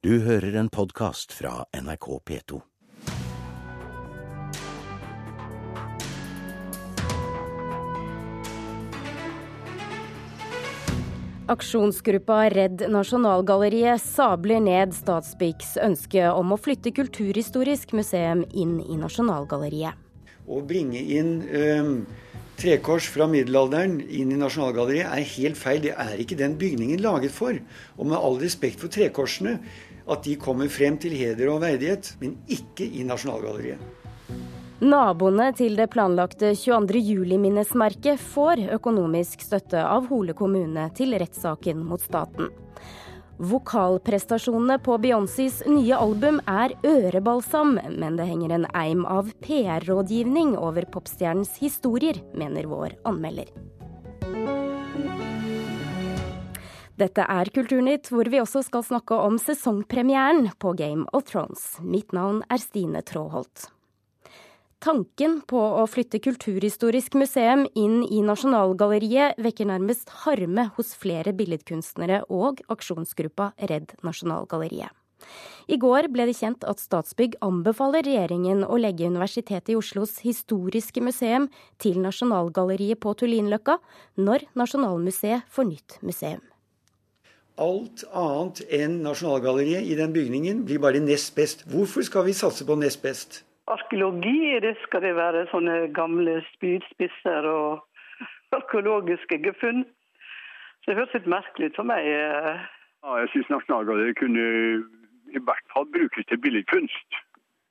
Du hører en podkast fra NRK P2. Aksjonsgruppa Redd Nasjonalgalleriet sabler ned Statsbyggs ønske om å flytte Kulturhistorisk museum inn i Nasjonalgalleriet. Å bringe inn um, trekors fra middelalderen inn i Nasjonalgalleriet er helt feil. Det er ikke den bygningen laget for. Og med all respekt for trekorsene, at de kommer frem til heder og verdighet, men ikke i Nasjonalgalleriet. Naboene til det planlagte 22. juli-minnesmerket får økonomisk støtte av Hole kommune til rettssaken mot staten. Vokalprestasjonene på Beyoncés nye album er ørebalsam, men det henger en eim av PR-rådgivning over popstjernens historier, mener vår anmelder. Dette er Kulturnytt, hvor vi også skal snakke om sesongpremieren på Game of Thrones. Mitt navn er Stine Tråholt. Tanken på å flytte Kulturhistorisk museum inn i Nasjonalgalleriet vekker nærmest harme hos flere billedkunstnere og aksjonsgruppa Redd Nasjonalgalleriet. I går ble det kjent at Statsbygg anbefaler regjeringen å legge Universitetet i Oslos historiske museum til Nasjonalgalleriet på Tullinløkka når Nasjonalmuseet får nytt museum. Alt annet enn Nasjonalgalleriet i den bygningen blir bare nest best. Hvorfor skal vi satse på nest best? Arkeologi, det skal det være sånne gamle spydspisser og arkeologiske gefunn. Så det høres litt merkelig ut for meg. Ja, jeg syns Nasjonalgalleriet kunne i hvert fall brukes til billedkunst.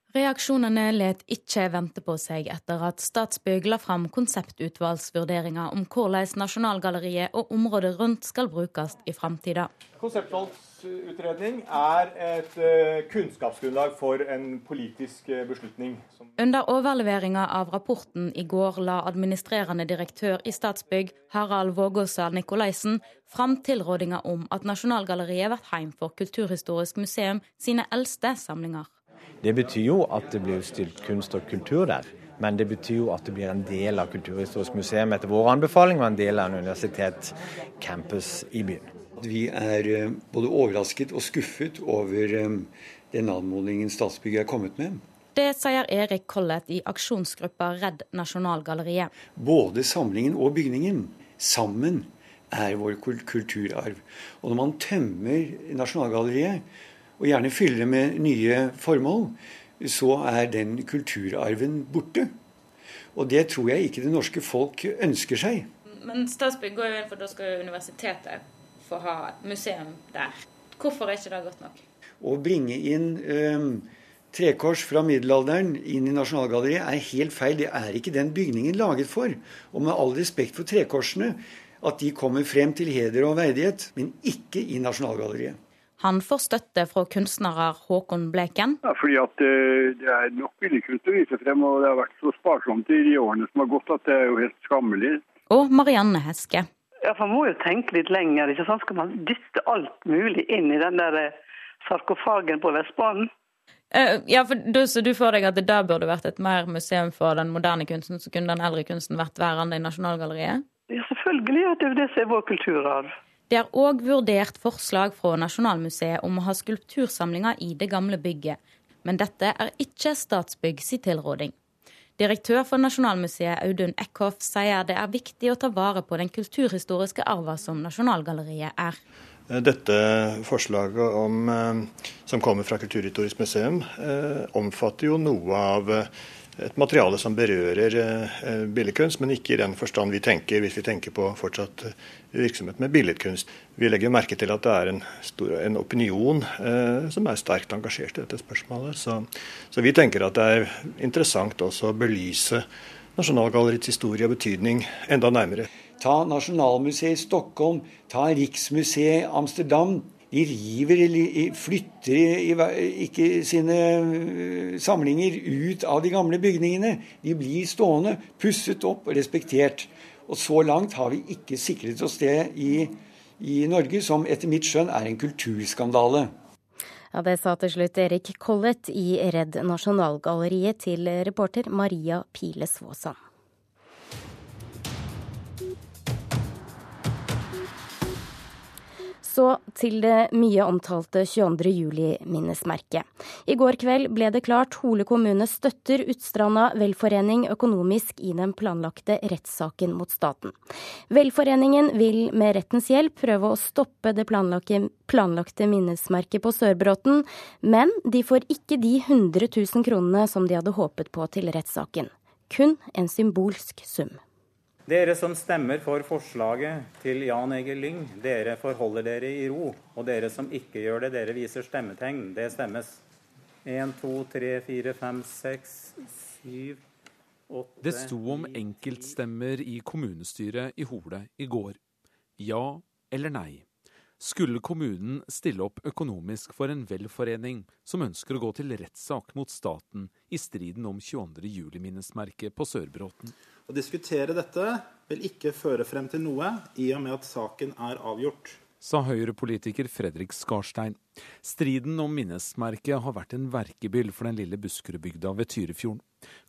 Reaksjonene let ikke vente på seg etter at Statsbygg la fram konseptutvalgsvurderinger om hvordan Nasjonalgalleriet og området rundt skal brukes i framtida. Konseptvalgsutredning er et uh, kunnskapsgrunnlag for en politisk uh, beslutning. Under overleveringa av rapporten i går la administrerende direktør i Statsbygg, Harald Vågåsa Nikolaisen, fram tilrådinga om at Nasjonalgalleriet blir heim for Kulturhistorisk museum sine eldste samlinger. Det betyr jo at det blir utstilt kunst og kultur der. Men det betyr jo at det blir en del av Kulturhistorisk museum etter vår anbefaling, og en del av en universitetscampus i byen. Vi er eh, både overrasket og skuffet over eh, den anmodningen Statsbygg er kommet med. Det sier Erik Collett i aksjonsgruppa Redd Nasjonalgalleriet. Både samlingen og bygningen sammen er vår kulturarv. Og når man tømmer Nasjonalgalleriet og gjerne fylle med nye formål, så er den kulturarven borte. Og det tror jeg ikke det norske folk ønsker seg. Men Statsbygg går jo inn for da skal universitetet få ha museum der. Hvorfor er ikke det godt nok? Å bringe inn um, trekors fra middelalderen inn i Nasjonalgalleriet er helt feil. Det er ikke den bygningen laget for. Og med all respekt for trekorsene, at de kommer frem til heder og verdighet, men ikke i Nasjonalgalleriet. Han får støtte fra kunstnerer Håkon Bleken. Ja, fordi at eh, Det er nok billedkunst å vise frem, og det har vært så sparsomt i de årene som har gått at det er jo helt skammelig. Og Marianne Heske. Ja, for Man må jo tenke litt lenger. ikke sant? Skal man dytte alt mulig inn i den der eh, sarkofagen på Vestbanen? Uh, ja, for du, Så du får deg at det da burde vært et mer museum for den moderne kunsten, så kunne den eldre kunsten vært værende i Nasjonalgalleriet? Ja, selvfølgelig. Det er jo det som er vår kulturarv. Det er òg vurdert forslag fra Nasjonalmuseet om å ha skulptursamlinger i det gamle bygget, men dette er ikke Statsbygg si tilråding. Direktør for Nasjonalmuseet Audun Eckhoff sier det er viktig å ta vare på den kulturhistoriske arva som Nasjonalgalleriet er. Dette forslaget om, eh, som kommer fra Kulturhistorisk museum, eh, omfatter jo noe av et materiale som berører eh, billedkunst, men ikke i den forstand vi tenker hvis vi tenker på fortsatt eh, virksomhet med billedkunst. Vi legger merke til at det er en, stor, en opinion eh, som er sterkt engasjert i dette spørsmålet. Så, så, vi tenker at det er interessant også å belyse Nasjonalgalleriets historie og betydning enda nærmere. Ta Nasjonalmuseet i Stockholm, ta Riksmuseet i Amsterdam. De river flytter ikke sine øh, samlinger ut av de gamle bygningene. De blir stående, pusset opp og respektert. Og så langt har vi ikke sikret oss det i, i Norge, som etter mitt skjønn er en kulturskandale. Ja, Det sa til slutt Erik Collett i Redd Nasjonalgalleriet til reporter Maria Piles Våsa. Så til det mye omtalte 22. juli-minnesmerket. I går kveld ble det klart Hole kommune støtter Utstranda velforening økonomisk i den planlagte rettssaken mot staten. Velforeningen vil med rettens hjelp prøve å stoppe det planlagte, planlagte minnesmerket på Sørbråten, men de får ikke de 100 000 kronene som de hadde håpet på til rettssaken. Kun en symbolsk sum. Dere som stemmer for forslaget til Jan Egil Lyng, dere forholder dere i ro. Og dere som ikke gjør det, dere viser stemmetegn. Det stemmes. 1, 2, 3, 4, 5, 6, 7, 8 Det sto om enkeltstemmer i kommunestyret i Hole i går. Ja eller nei. Skulle kommunen stille opp økonomisk for en velforening som ønsker å gå til rettssak mot staten i striden om 22. juli-minnesmerket på Sørbråten? Å diskutere dette vil ikke føre frem til noe, i og med at saken er avgjort sa Høyre-politiker Fredrik Skarstein. Striden om minnesmerket har vært en verkebyll for den lille Buskerudbygda ved Tyrifjorden.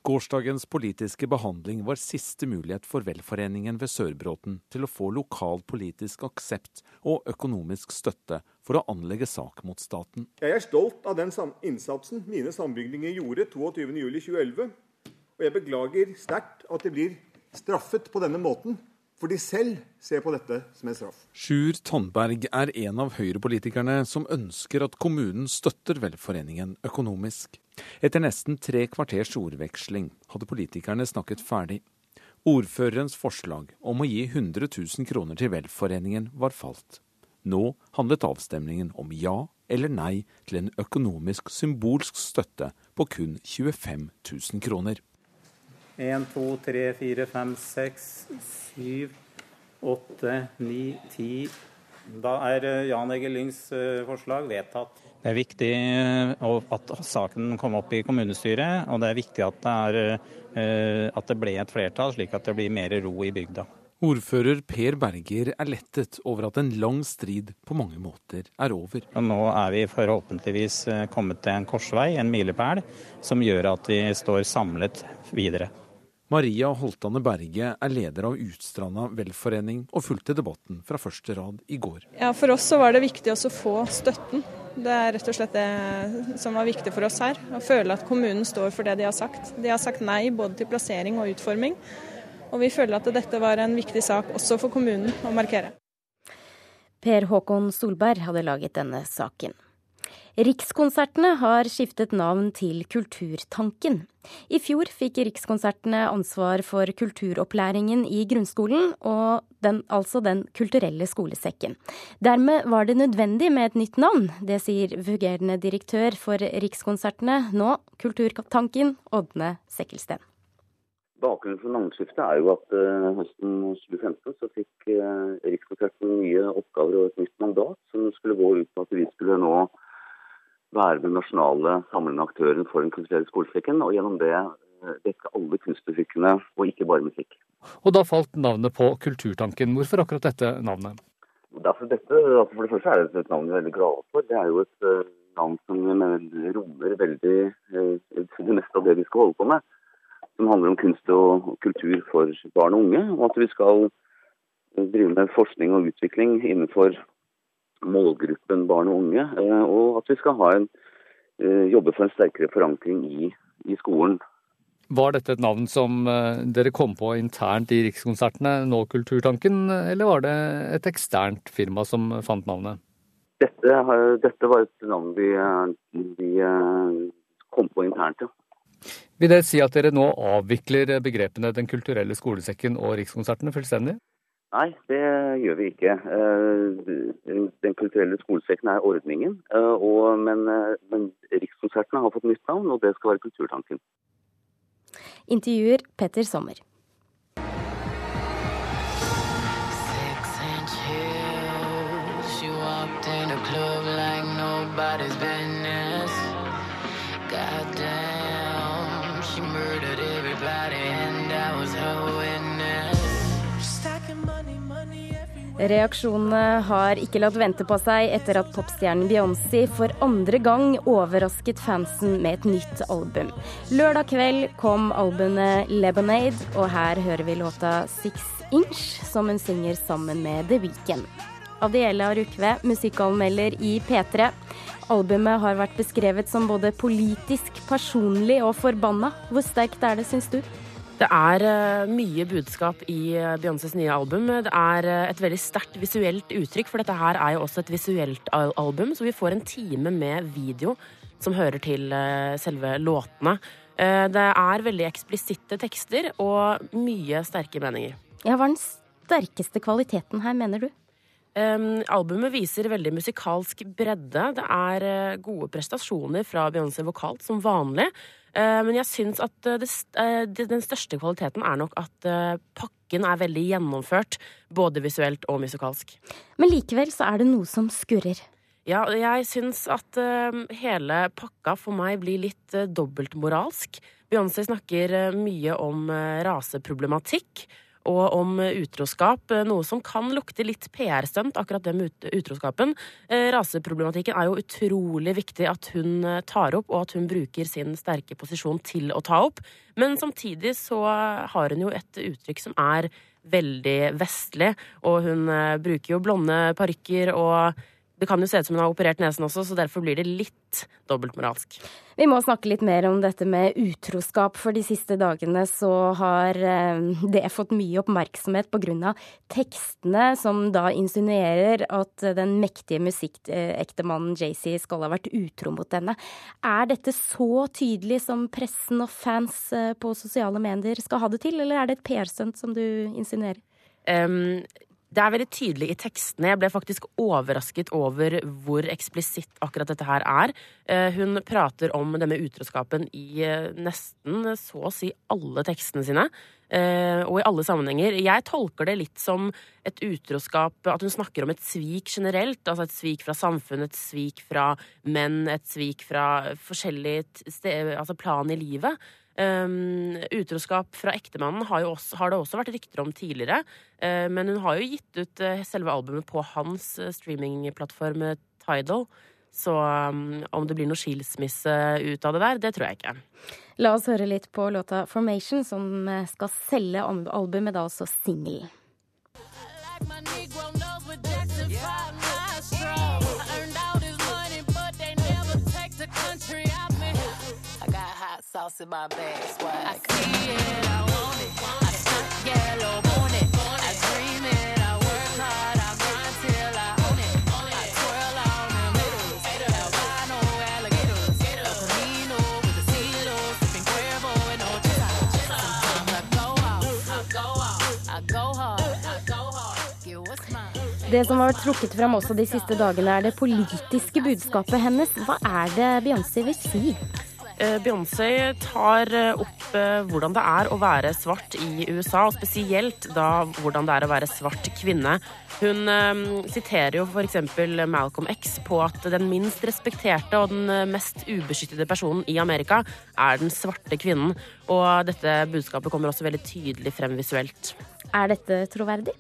Gårsdagens politiske behandling var siste mulighet for velforeningen ved Sørbråten til å få lokal politisk aksept og økonomisk støtte for å anlegge sak mot staten. Jeg er stolt av den innsatsen mine sambygdinger gjorde 22.07.2011, og jeg beklager sterkt at de blir straffet på denne måten for de selv ser på dette som en straff. Sjur Tandberg er en av Høyre-politikerne som ønsker at kommunen støtter velforeningen økonomisk. Etter nesten tre kvarters ordveksling hadde politikerne snakket ferdig. Ordførerens forslag om å gi 100 000 kroner til velforeningen var falt. Nå handlet avstemningen om ja eller nei til en økonomisk symbolsk støtte på kun 25 000 kroner. 1, 2, 3, 4, 5, 6, 7, 8, 9, 10 Da er eh, Jan Egil Lyngs eh, forslag vedtatt. Det er viktig eh, at saken kom opp i kommunestyret, og det er viktig at det, er, at det ble et flertall, slik at det blir mer ro i bygda. Ordfører Per Berger er lettet over at en lang strid på mange måter er over. Og nå er vi forhåpentligvis kommet til en korsvei, en milepæl, som gjør at vi står samlet videre. Maria Holtane Berge er leder av Utstranda velforening og fulgte debatten fra første rad i går. Ja, For oss så var det viktig å få støtten. Det er rett og slett det som var viktig for oss her. Å føle at kommunen står for det de har sagt. De har sagt nei både til plassering og utforming. Og vi føler at dette var en viktig sak også for kommunen å markere. Per Håkon Solberg hadde laget denne saken. Rikskonsertene har skiftet navn til Kulturtanken. I fjor fikk Rikskonsertene ansvar for kulturopplæringen i grunnskolen, og den, altså Den kulturelle skolesekken. Dermed var det nødvendig med et nytt navn. Det sier fungerende direktør for Rikskonsertene, nå Kulturtanken, Ådne Sekkelsten. Bakgrunnen for navneskiftet er jo at uh, høsten 2015 så fikk uh, Rikskonserten nye oppgaver og et nytt mandat som skulle gå ut på at vi skulle nå være den nasjonale samlende aktøren for Den kulturelle skolesekken, og gjennom det eh, dekke alle kunstmusikkene, og ikke bare musikk. Og da falt navnet på Kulturtanken. Hvorfor akkurat dette navnet? Derfor dette, altså For det første er det et navn vi er veldig glade for. Det er jo et uh, navn som mener, rommer veldig uh, det meste av det vi skal holde på med. Som handler om kunst og kultur for barn og unge. Og at vi skal drive med forskning og utvikling innenfor målgruppen barn og unge, eh, og at vi skal ha en, eh, jobbe for en sterkere forankring i, i skolen. Var dette et navn som eh, dere kom på internt i Rikskonsertene, nå Kulturtanken, eller var det et eksternt firma som fant navnet? Dette, dette var et navn vi, vi kom på internt, ja. Vil det si at dere nå avvikler begrepene Den kulturelle skolesekken og Rikskonsertene fullstendig? Nei, det gjør vi ikke. Eh, den kulturelle skolesekken er ordningen. Eh, og, men, eh, men Rikskonsertene har fått nytt navn, og det skal være Kulturtanken. Intervjuer Petter Sommer. God Reaksjonene har ikke latt vente på seg etter at popstjernen Beyoncé for andre gang overrasket fansen med et nytt album. Lørdag kveld kom albumet 'Lemonade', og her hører vi låta 'Six Inch', som hun synger sammen med The Weeknd. Adiela Rukve, musikkanmelder i P3. Albumet har vært beskrevet som både politisk, personlig og forbanna. Hvor sterkt er det, syns du? Det er uh, mye budskap i uh, Beyoncés nye album. Det er uh, et veldig sterkt visuelt uttrykk, for dette her er jo også et visuelt album. Så vi får en time med video som hører til selve låtene. det er veldig eksplisitte tekster og mye sterke meninger. Ja, Hva er den sterkeste kvaliteten her, mener du? Um, albumet viser veldig musikalsk bredde. Det er gode prestasjoner fra Beyoncé vokalt, som vanlig. Eh, men jeg syns at eh, eh, det, den største kvaliteten er nok at pakken er veldig gjennomført. Både visuelt og musikalsk. Men likevel så er det noe som skurrer. Ja, jeg syns at hele pakka for meg blir litt dobbeltmoralsk. Beyoncé snakker mye om raseproblematikk og om utroskap, noe som kan lukte litt PR-stunt, akkurat det med utroskapen. Eh, raseproblematikken er jo utrolig viktig at hun eh, tar opp, og at hun bruker sin sterke posisjon til å ta opp. Men samtidig så har hun jo et uttrykk som er veldig vestlig, og hun eh, bruker jo blonde parykker og det kan jo se ut som hun har operert nesen også, så derfor blir det litt dobbeltmoralsk. Vi må snakke litt mer om dette med utroskap, for de siste dagene så har eh, det fått mye oppmerksomhet pga. tekstene som da insinuerer at den mektige musikkektemannen JC skal ha vært utro mot henne. Er dette så tydelig som pressen og fans eh, på sosiale medier skal ha det til, eller er det et PR-stunt som du insinuerer? Um, det er veldig tydelig i tekstene. Jeg ble faktisk overrasket over hvor eksplisitt akkurat dette her er. Eh, hun prater om det med utroskapen i eh, nesten så å si alle tekstene sine. Eh, og i alle sammenhenger. Jeg tolker det litt som et utroskap At hun snakker om et svik generelt. Altså et svik fra samfunnet, et svik fra menn, et svik fra forskjellige altså plan i livet. Um, utroskap fra ektemannen har, også, har, det også vært rykter om tidligere. Uh, men hun har jo gitt ut uh, selve albumet på hans uh, streamingplattform Tidal. Så um, om det blir noe skilsmisse ut av det der, det tror jeg ikke. La oss høre litt på låta 'Formation', som skal selge albumet, da også singelen. Sauce in my bag. Swag. I see it, I want it. I stunt yellow, want it. I dream it, I work hard, I grind till I own it. I twirl on them hitters, albino alligators. El Camino with the CeeLo, sipping Cuervo and Ocho. Sometimes I go off, I go off, I go hard, I go hard. Get what's mine. Det som har vært trukket fram også de siste dagene, er det politiske budskapet hennes. Hva er det Beyoncé vil si? Eh, Beyoncé tar eh, opp eh, hvordan det er å være svart i USA, og spesielt da hvordan det er å være svart kvinne. Hun siterer jo f.eks. Malcolm X på at den minst respekterte og den mest ubeskyttede personen i Amerika er den svarte kvinnen. Og dette budskapet kommer også veldig tydelig frem visuelt. Er dette troverdig?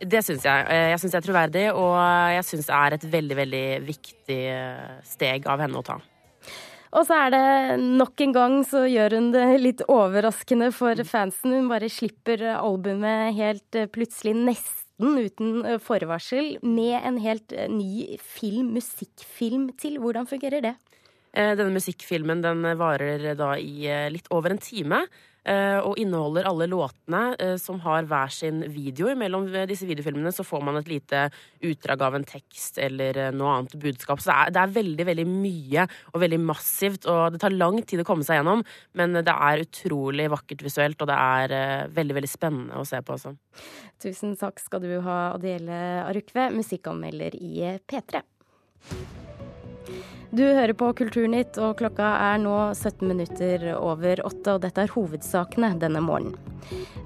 Det syns jeg. Jeg syns det er troverdig, og jeg syns det er et veldig, veldig viktig steg av henne å ta. Og så er det nok en gang så gjør hun det litt overraskende for fansen. Hun bare slipper albumet helt eh, plutselig, nesten uten eh, forvarsel, med en helt eh, ny film, musikkfilm til. Hvordan fungerer det? Denne musikkfilmen den varer da i litt over en time. Eh, og inneholder alle låtene eh, som har hver sin video. Mellom disse videofilmene så får man et lite utdrag av en tekst eller eh, noe annet budskap. Så det er, det er, veldig, veldig mye og veldig massivt, og det tar lang tid å komme seg gjennom. Men det er utrolig vakkert visuelt, og det er veldig, veldig spennende å se på også. Tusen takk skal du ha, Adele Arukve, musikkanmelder i P3. Du hører på Kulturnytt, og klokka er nå 17 minutter over åtte, og dette er hovedsakene denne morgenen.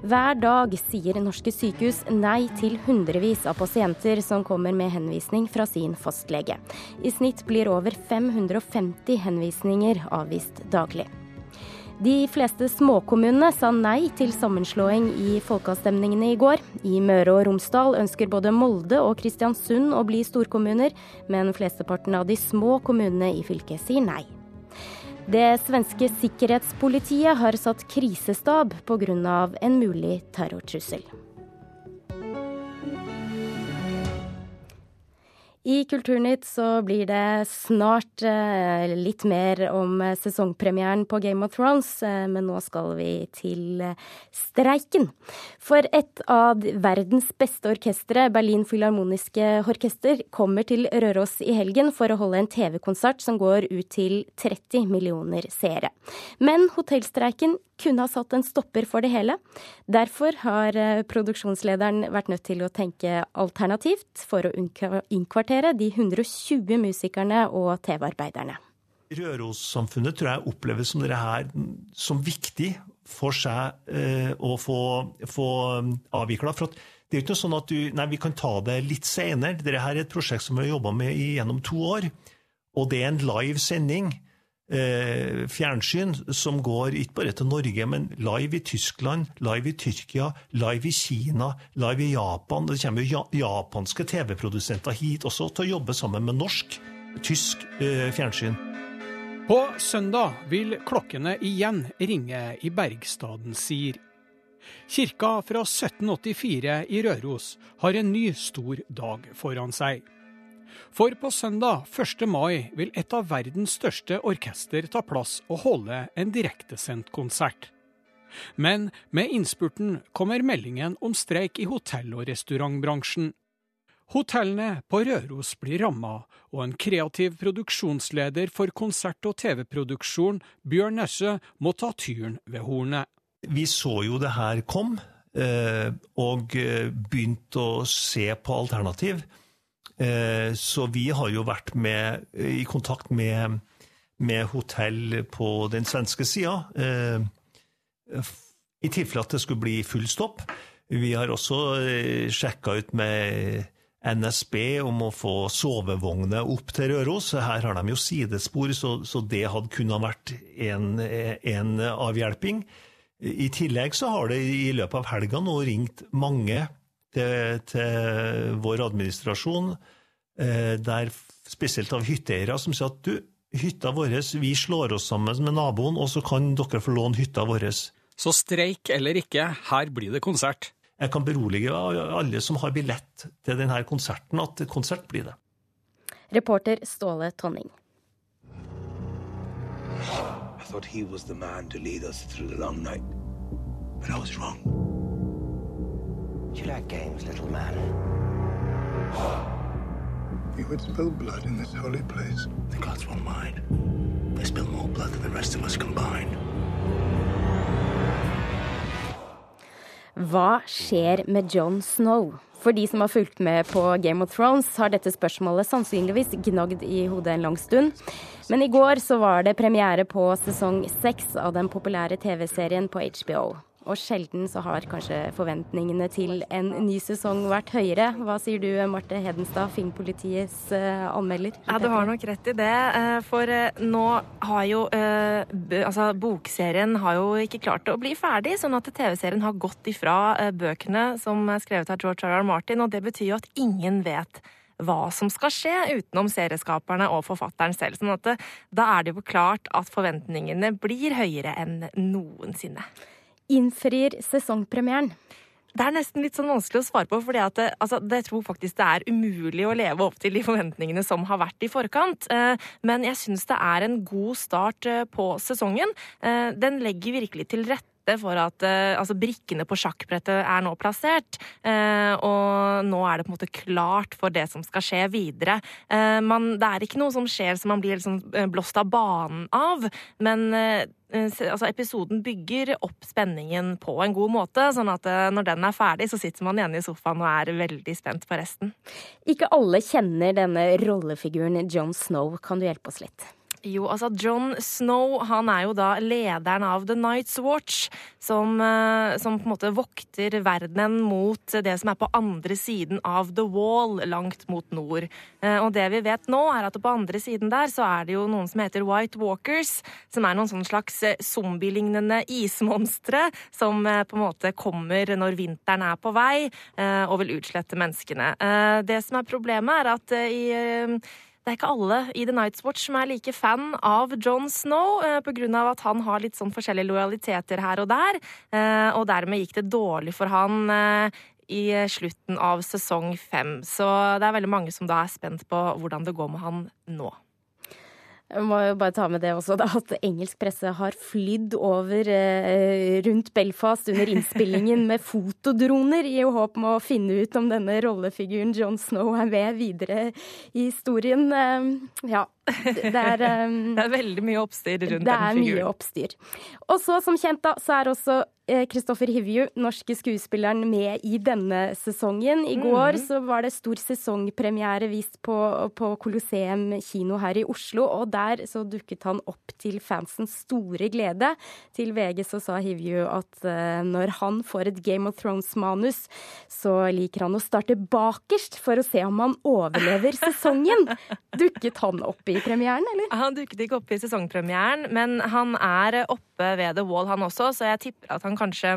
Hver dag sier norske sykehus nei til hundrevis av pasienter som kommer med henvisning fra sin fastlege. I snitt blir over 550 henvisninger avvist daglig. De fleste småkommunene sa nei til sammenslåing i folkeavstemningene i går. I Møre og Romsdal ønsker både Molde og Kristiansund å bli storkommuner, men flesteparten av de små kommunene i fylket sier nei. Det svenske sikkerhetspolitiet har satt krisestab pga. en mulig terrortrussel. I Kulturnytt så blir det snart eh, litt mer om eh, sesongpremieren på Game of Thrones, eh, men nå skal vi til streiken. For et av verdens beste orkestre, Berlin Filharmoniske Orkester, kommer til Røros i helgen for å holde en TV-konsert som går ut til 30 millioner seere. Men hotellstreiken kunne ha satt en stopper for det hele. Derfor har produksjonslederen vært nødt til å tenke alternativt for å innkvartere representere de 120 musikerne og TV-arbeiderne. Rørossamfunnet tror jeg oppleves som dere her som viktig for seg eh, å få, få um, avvikla. For det er ikke noe sånn at du, nei, vi kan ta det litt senere. Dette er et prosjekt som vi har jobba med gjennom to år. Og det er en live sending eh, fjernsyn som går ikke bare til Norge, men live i Tyskland, live i Tyrkia, live i Kina, live i Japan. Det kommer jo japanske TV-produsenter hit også til å jobbe sammen med norsk, tysk eh, fjernsyn. På søndag vil klokkene igjen ringe i Bergstaden sier Kirka fra 1784 i Røros har en ny stor dag foran seg. For på søndag 1. mai vil et av verdens største orkester ta plass og holde en direktesendt konsert. Men med innspurten kommer meldingen om streik i hotell- og restaurantbransjen. Hotellene på Røros blir ramma, og en kreativ produksjonsleder for konsert- og TV-produksjon, Bjørn Nesse, må ta tyren ved hornet. Vi så jo det her kom, eh, og eh, begynte å se på alternativ. Eh, så vi har jo vært med, eh, i kontakt med, med hotell på den svenske sida, eh, i tilfelle at det skulle bli full stopp. Vi har også sjekka ut med NSB om å få sovevogner opp til Røros. Her har de jo sidespor, så, så det hadde kunnet vært en, en, avhjelping. I tillegg så har det i løpet av helga nå ringt mange til, til vår administrasjon, eh, der spesielt av hytteeiere, som sier at du, hytta vår, vi slår oss sammen med naboen, og så kan dere få låne hytta vår. Så streik eller ikke, her blir det konsert. Jeg kan berolige alle som har billett til denne konserten, at konsert blir det. Reporter Ståle Tonning. I thought he was the man to lead us through the long night, but I was wrong. You like games, little man? You would spill blood in this holy place. The gods won't mind. They spill more blood than the rest of us combined. Hva skjer med John Snow? For de som har fulgt med på Game of Thrones, har dette spørsmålet sannsynligvis gnagd i hodet en lang stund. Men i går så var det premiere på sesong seks av den populære TV-serien på HBO. Og sjelden så har kanskje forventningene til en ny sesong vært høyere. Hva sier du Marte Hedenstad, Filmpolitiets uh, anmelder? Ja, Du har nok rett i det. Eh, for eh, nå har jo Altså, bokserien har jo ikke klart å bli ferdig, sånn at TV-serien har gått ifra bøkene som er skrevet av George R. R. Martin, og det betyr jo at ingen vet hva som skal skje, utenom serieskaperne og forfatteren selv. sånn at da er det jo klart at forventningene blir høyere enn noensinne innfrir sesongpremieren? Det er nesten litt sånn vanskelig å svare på, for altså, jeg tror faktisk det er umulig å leve opp til de forventningene som har vært i forkant. Eh, men jeg syns det er en god start eh, på sesongen. Eh, den legger virkelig til rette for at altså, brikkene på sjakkbrettet er nå plassert. og nå er det på en måte klart for det som skal skje videre. Man, det er ikke noe som skjer som man blir liksom blåst av banen av, men Eh, altså episoden bygger opp spenningen på en god måte, sånn at eh, når den er ferdig, så sitter man igjen i sofaen og er veldig spent på resten. Ikke alle kjenner denne rollefiguren John Snow. Kan du hjelpe oss litt? Jo, altså John Snow han er jo da lederen av The Night's Watch, som, eh, som, på en måte vokter verdenen mot det som er på andre siden av The Wall, langt mot nord. Eh, og det vi vet nå, er at på andre siden der så er det jo noen som heter White Walkers, som er noen sånn slags eh, zombielignende ismonstre som på en måte kommer når vinteren er på vei og vil utslette menneskene. Det som er problemet, er at i det er ikke alle i The Night's Watch som er like fan av John Snow, eh, pga. at han har litt sånn forskjellige lojaliteter her og der. Eh, og dermed gikk det dårlig for han eh, i slutten av sesong fem. Så det er veldig mange som da er spent på hvordan det går med han nå. Jeg må jo bare ta med det også, da, at engelsk presse har flydd over eh, rundt Belfast under innspillingen med fotodroner i håp om å finne ut om denne rollefiguren John Snow er med videre i historien. Eh, ja. Det er, um, det er veldig mye oppstyr rundt den figuren. Det er mye oppstyr. Og så, som kjent, da, så er også Kristoffer eh, Hivju, norske skuespilleren, med i denne sesongen. I går mm. så var det stor sesongpremiere vist på, på Colosseum kino her i Oslo, og der så dukket han opp til fansens store glede. Til VG så sa Hivju at uh, når han får et Game of Thrones-manus, så liker han å starte bakerst for å se om han overlever sesongen. Dukket han opp i premieren, eller? Han dukket ikke opp i sesongpremieren, men han er oppe ved The Wall, han også, så jeg tipper at han kanskje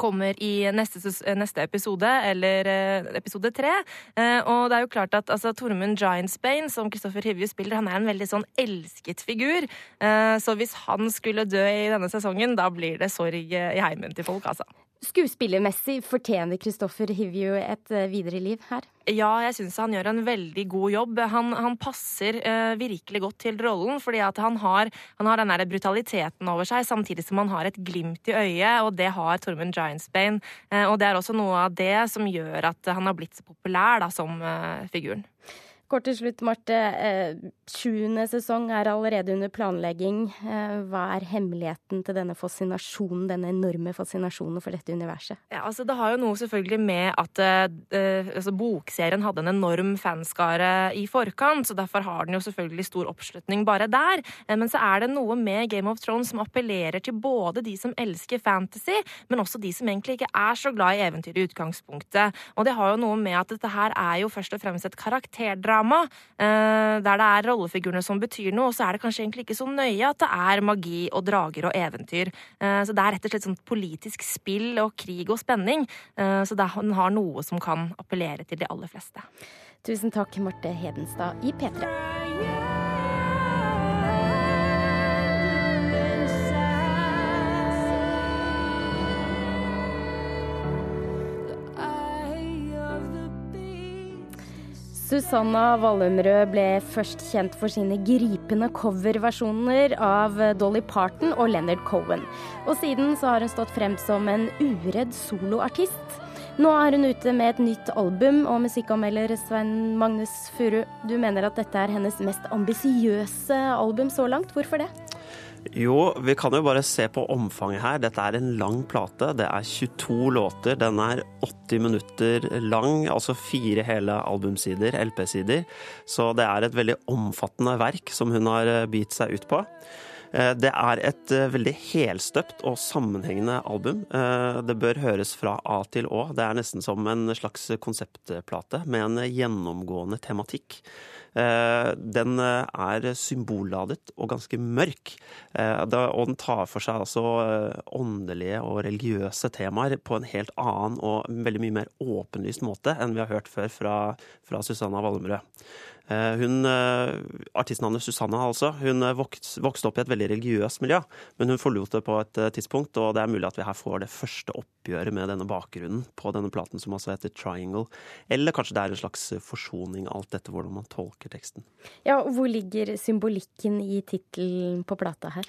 kommer i neste, neste, episode, eller uh, episode tre. Uh, og det er jo klart at altså, Tormund Giantsbane, som Kristoffer Hivju spiller, han er en veldig sånn elsket figur. Uh, så hvis han skulle dø i denne sesongen, da blir det sorg i heimen til folk, altså. Skuespillermessig fortjener Kristoffer Hivju et eh, videre liv her? Ja, jeg syns han gjør en veldig god jobb. Han, han passer uh, virkelig godt til rollen, fordi han har, han har den der brutaliteten over seg, samtidig som han har et glimt i øyet, og det har Tormund Giantsbane. Uh, og det er også noe av det som gjør at han har blitt så populær da, som uh, figuren. Kort til slutt, Marte. Eh, sjuende sesong er allerede under planlegging. Eh, hva er hemmeligheten til denne fascinasjonen, denne enorme fascinasjonen for dette universet? Ja, altså Det har jo noe selvfølgelig med at uh, altså, bokserien hadde en enorm fanskare i forkant, så derfor har den jo selvfølgelig stor oppslutning bare der. Men så er det noe med Game of Thrones som appellerer til både de som elsker fantasy, men også de som egentlig ikke er så glad i eventyr i utgangspunktet. Og det har jo noe med at dette her er jo først og fremst et karakterdrama drama, eh, der det er rollefigurene som betyr noe, og så er det kanskje egentlig ikke så nøye at det er magi og drager og eventyr. Eh, så det er rett og slett sånn politisk spill og krig og spenning. Eh, så den har noe som kan appellere til de aller fleste. Tusen takk, Marte Hedenstad i P3. Susanna Wallumrød ble først kjent for sine gripende coverversjoner av Dolly Parton og Leonard Cohen. Og siden så har hun stått frem som en uredd soloartist. Nå er hun ute med et nytt album, og musikkanmelder Svein Magnus Furu, du mener at dette er hennes mest ambisiøse album så langt. Hvorfor det? Jo, vi kan jo bare se på omfanget her. Dette er en lang plate. Det er 22 låter. Den er 80 minutter lang, altså fire hele albumsider, LP-sider. Så det er et veldig omfattende verk som hun har eh, bitt seg ut på. Eh, det er et eh, veldig helstøpt og sammenhengende album. Det bør høres fra A til Å. Det er nesten som en slags konseptplate med en gjennomgående tematikk. Eh, den eh, er symbolladet og ganske mørk. Eh, og den tar for seg altså åndelige og religiøse temaer på en helt annen og veldig mye mer åpenlyst måte enn vi har hørt før fra, fra Susanna Wallemrød. Eh, hun, eh, Artistnavnet Susanna altså, hun eh, vokste opp i et veldig religiøst miljø, men hun forlot det på et tidspunkt, og det er mulig at vi her får det første oppgjøret med denne bakgrunnen på denne platen, som altså heter Triangle. Eller kanskje det er en slags forsoning, alt dette hvordan man tolker teksten. Ja, Hvor ligger symbolikken i tittelen på plata her?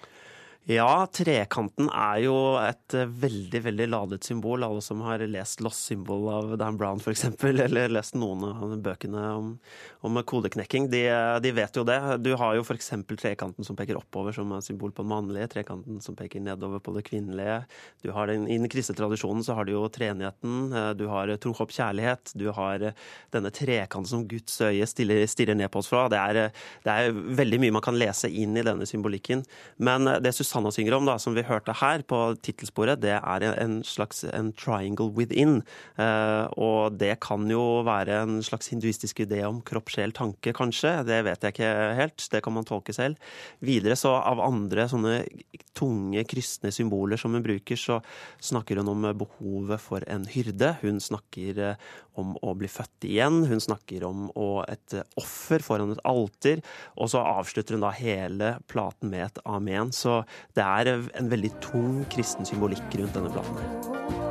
Ja, trekanten er jo et eh, veldig veldig ladet symbol. Alle som har lest 'Lost Symbol' av Dan Brown f.eks., eller lest noen av bøkene om, om kodeknekking, de, de, vet jo det. Du har jo f.eks. trekanten som peker oppover, som er symbol på den mannlige. Trekanten som peker nedover på det kvinnelige. Du har den, I den kristne tradisjonen så har du jo treenigheten. Eh, du har tro, håp, kjærlighet. Du har eh, denne trekanten som Guds øye stiller, stirrer ned på oss fra. Det er, det er veldig mye man kan lese inn i denne symbolikken. Men det Susanna synger om, da, som vi hørte her på tittelsporet, det er en slags en triangle within. Eh, og det kan jo være en slags hinduistisk idé om kropp, sjel, tanke, kanskje. Det vet jeg ikke helt. Det kan man tolke selv. Videre så av andre sånne tunge kristne symboler som hun bruker, så snakker hun om behovet for en hyrde. Hun snakker eh, om å bli født igjen. Hun snakker om et offer foran et alter. Og så avslutter hun da hele platen med et amen. Så det er en veldig tung kristen symbolikk rundt denne platen.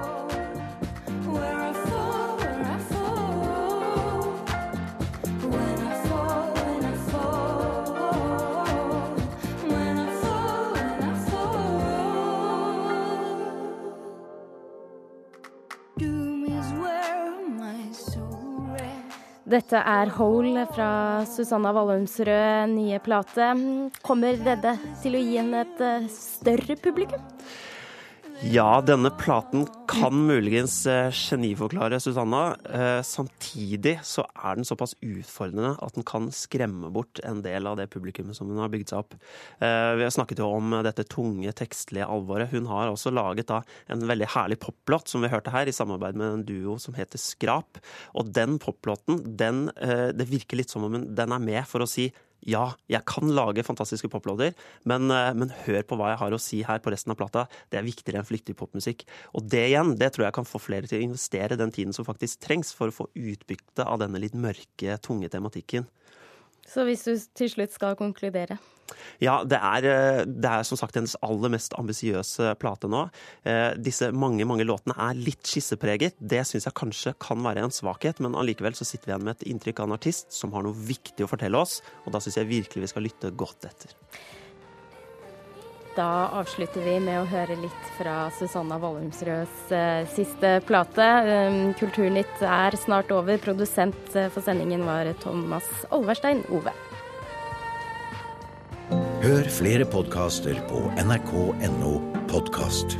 Dette er Hole fra Susanna Wallumsrød nye plate. Kommer dette til å gi henne et eh, større publikum? Ja, denne platen kan muligens eh, geniforklare Susanna. Eh, samtidig så er den såpass utfordrende at den kan skremme bort en del av det publikummet som hun har bygd seg opp. Eh, vi har snakket jo om dette tunge, tekstlige alvoret. Hun har også laget da en veldig herlig poplåt, som vi hørte her, i samarbeid med en duo som heter Skrap. Og den poplåten, den, det virker litt som om den er med for å si ja, jeg kan lage fantastiske poplåter, men, eh, men, hør på hva jeg har å si her på resten av plata. Det er viktigere enn flyktig popmusikk. Og det igjen, det tror jeg kan få flere til å investere den tiden som faktisk trengs for å få utbytte av denne litt mørke, tunge tematikken. Så hvis du til slutt skal konkludere? Ja, det er, eh, det er, som sagt hennes aller mest ambisiøse plate nå. Eh, disse mange mange låtene er litt skissepreget. Det syns jeg kanskje kan være en svakhet, men allikevel så sitter vi igjen med et inntrykk av en artist som har noe viktig å fortelle oss, og da syns jeg virkelig vi skal lytte godt etter. Da avslutter vi med å høre litt fra Susanna Vollumsrøds eh, siste plate. Um, Kulturnytt er snart over. Produsent for sendingen var Thomas Olverstein Ove. Hør flere podkaster på nrk.no podkast.